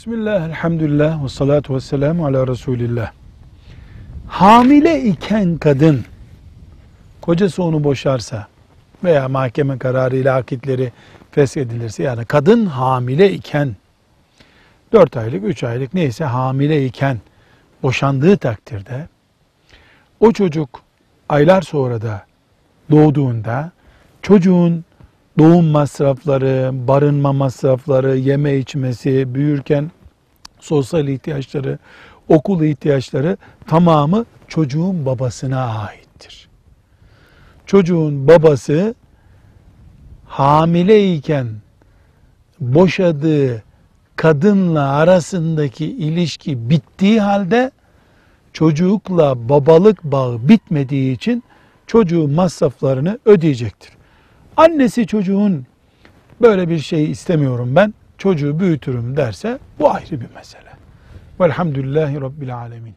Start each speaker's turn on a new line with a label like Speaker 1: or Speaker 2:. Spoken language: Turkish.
Speaker 1: Bismillah, elhamdülillah, ve salatu ve selamu ala Resulillah. Hamile iken kadın, kocası onu boşarsa veya mahkeme kararıyla akitleri feshedilirse yani kadın hamile iken 4 aylık, 3 aylık neyse hamile iken boşandığı takdirde o çocuk aylar sonra da doğduğunda çocuğun doğum masrafları, barınma masrafları, yeme içmesi, büyürken sosyal ihtiyaçları, okul ihtiyaçları tamamı çocuğun babasına aittir. Çocuğun babası hamileyken boşadığı kadınla arasındaki ilişki bittiği halde çocukla babalık bağı bitmediği için çocuğun masraflarını ödeyecektir. Annesi çocuğun böyle bir şey istemiyorum ben, çocuğu büyütürüm derse bu ayrı bir mesele. Velhamdülillahi Rabbil Alemin.